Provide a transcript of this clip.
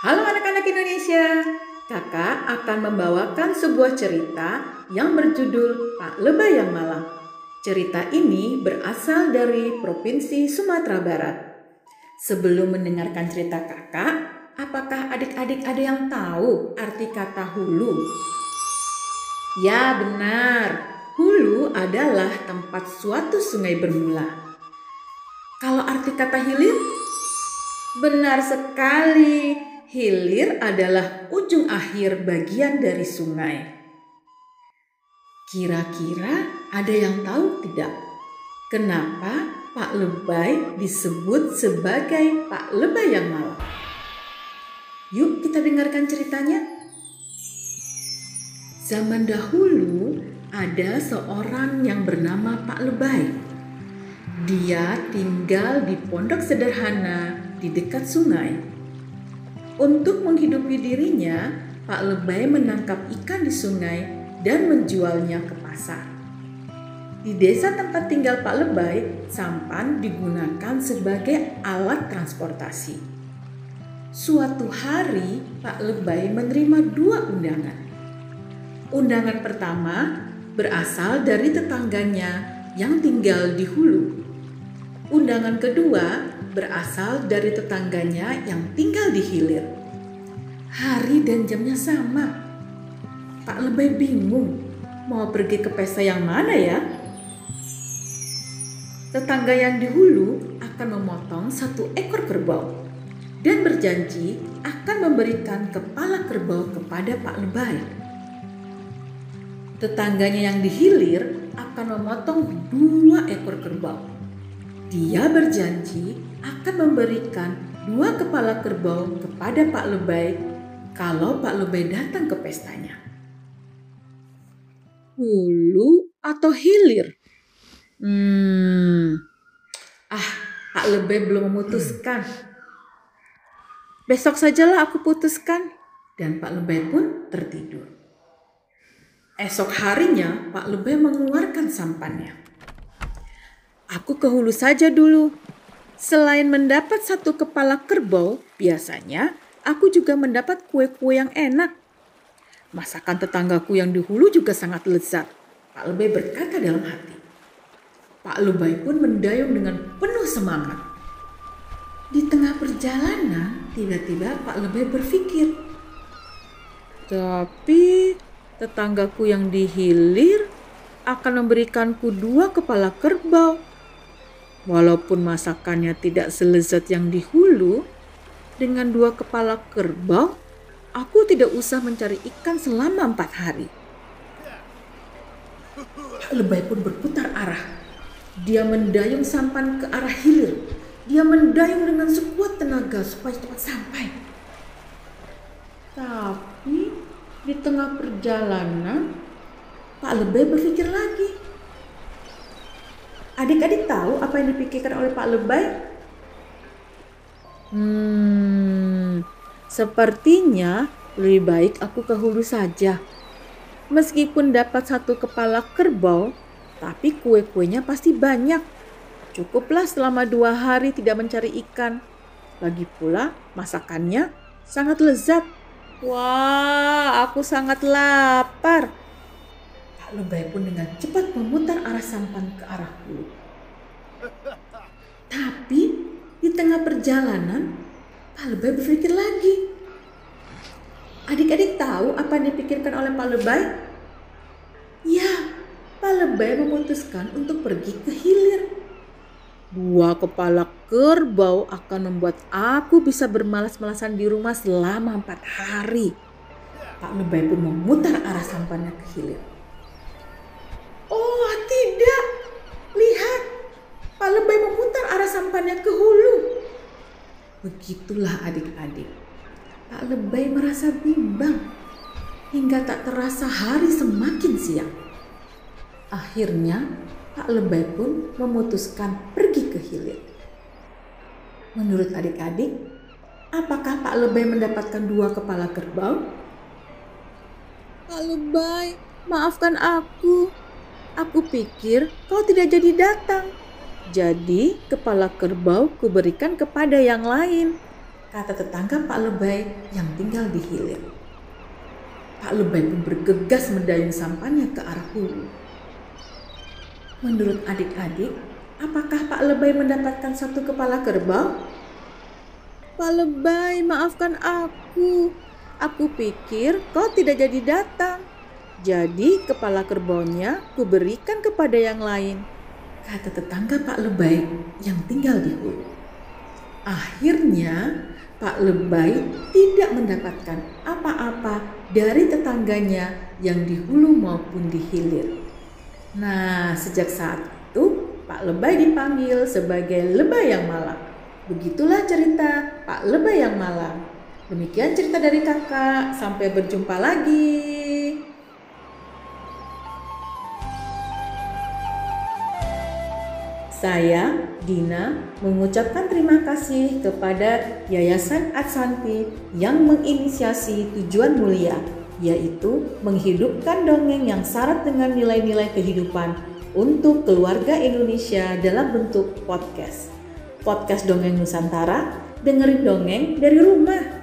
Halo anak-anak Indonesia, kakak akan membawakan sebuah cerita yang berjudul Pak Lebah yang Malang. Cerita ini berasal dari Provinsi Sumatera Barat. Sebelum mendengarkan cerita kakak, apakah adik-adik ada yang tahu arti kata hulu? Ya benar, hulu adalah tempat suatu sungai bermula. Kalau arti kata hilir? Benar sekali, hilir adalah ujung akhir bagian dari sungai. Kira-kira ada yang tahu tidak? Kenapa Pak Lebay disebut sebagai Pak Lebay yang malang? Yuk kita dengarkan ceritanya. Zaman dahulu ada seorang yang bernama Pak Lebay. Dia tinggal di pondok sederhana di dekat sungai. Untuk menghidupi dirinya, Pak Lebay menangkap ikan di sungai dan menjualnya ke pasar. Di desa tempat tinggal Pak Lebay, sampan digunakan sebagai alat transportasi. Suatu hari, Pak Lebay menerima dua undangan. Undangan pertama berasal dari tetangganya yang tinggal di hulu. Undangan kedua berasal dari tetangganya yang tinggal di hilir. Hari dan jamnya sama. Pak Lebay bingung mau pergi ke pesta yang mana ya? Tetangga yang di hulu akan memotong satu ekor kerbau dan berjanji akan memberikan kepala kerbau kepada Pak Lebay. Tetangganya yang di hilir akan memotong dua ekor kerbau. Dia berjanji akan memberikan dua kepala kerbau kepada Pak Lebay kalau Pak Lebay datang ke pestanya. Hulu atau hilir? Hmm, ah, Pak Lebay belum memutuskan. Besok sajalah aku putuskan. Dan Pak Lebay pun tertidur. Esok harinya Pak Lebay mengeluarkan sampannya. Aku ke hulu saja dulu, Selain mendapat satu kepala kerbau, biasanya aku juga mendapat kue-kue yang enak. Masakan tetanggaku yang di hulu juga sangat lezat. Pak Lebay berkata dalam hati. Pak Lebay pun mendayung dengan penuh semangat. Di tengah perjalanan, tiba-tiba Pak Lebay berpikir, tapi tetanggaku yang di hilir akan memberikanku dua kepala kerbau. Walaupun masakannya tidak selezat yang di hulu, dengan dua kepala kerbau, aku tidak usah mencari ikan selama empat hari. Lebay pun berputar arah. Dia mendayung sampan ke arah hilir. Dia mendayung dengan sekuat tenaga supaya cepat sampai. Tapi di tengah perjalanan, Pak Lebay berpikir lagi. Adik-adik tahu apa yang dipikirkan oleh Pak Lebay? Hmm, sepertinya lebih baik aku ke hulu saja. Meskipun dapat satu kepala kerbau, tapi kue-kuenya pasti banyak. Cukuplah selama dua hari tidak mencari ikan. Lagi pula masakannya sangat lezat. Wah, aku sangat lapar. Lebay pun dengan cepat memutar arah sampan ke arah hulu. Tapi di tengah perjalanan, Pak Lebay berpikir lagi. Adik-adik tahu apa yang dipikirkan oleh Pak Lebay? Ya, Pak Lebay memutuskan untuk pergi ke hilir. Dua kepala kerbau akan membuat aku bisa bermalas-malasan di rumah selama empat hari. Pak Lebay pun memutar arah sampannya ke hilir. Oh tidak, lihat Pak Lebay memutar arah sampannya ke hulu. Begitulah adik-adik. Pak Lebay merasa bimbang hingga tak terasa hari semakin siang. Akhirnya Pak Lebay pun memutuskan pergi ke hilir. Menurut adik-adik, apakah Pak Lebay mendapatkan dua kepala kerbau? Pak Lebay, maafkan aku. Aku pikir kau tidak jadi datang. Jadi kepala kerbau kuberikan kepada yang lain. kata tetangga Pak Lebay yang tinggal di hilir. Pak Lebay pun bergegas mendayung sampahnya ke arah hulu. Menurut adik-adik, apakah Pak Lebay mendapatkan satu kepala kerbau? Pak Lebay, maafkan aku. Aku pikir kau tidak jadi datang. Jadi kepala kerbaunya kuberikan kepada yang lain. Kata tetangga Pak Lebay yang tinggal di hulu. Akhirnya Pak Lebay tidak mendapatkan apa-apa dari tetangganya yang di hulu maupun di hilir. Nah, sejak saat itu Pak Lebay dipanggil sebagai Lebay yang malang. Begitulah cerita Pak Lebay yang malang. Demikian cerita dari kakak. Sampai berjumpa lagi. Saya, Dina, mengucapkan terima kasih kepada Yayasan Adsanti yang menginisiasi tujuan mulia yaitu menghidupkan dongeng yang syarat dengan nilai-nilai kehidupan untuk keluarga Indonesia dalam bentuk podcast. Podcast Dongeng Nusantara, dengerin dongeng dari rumah.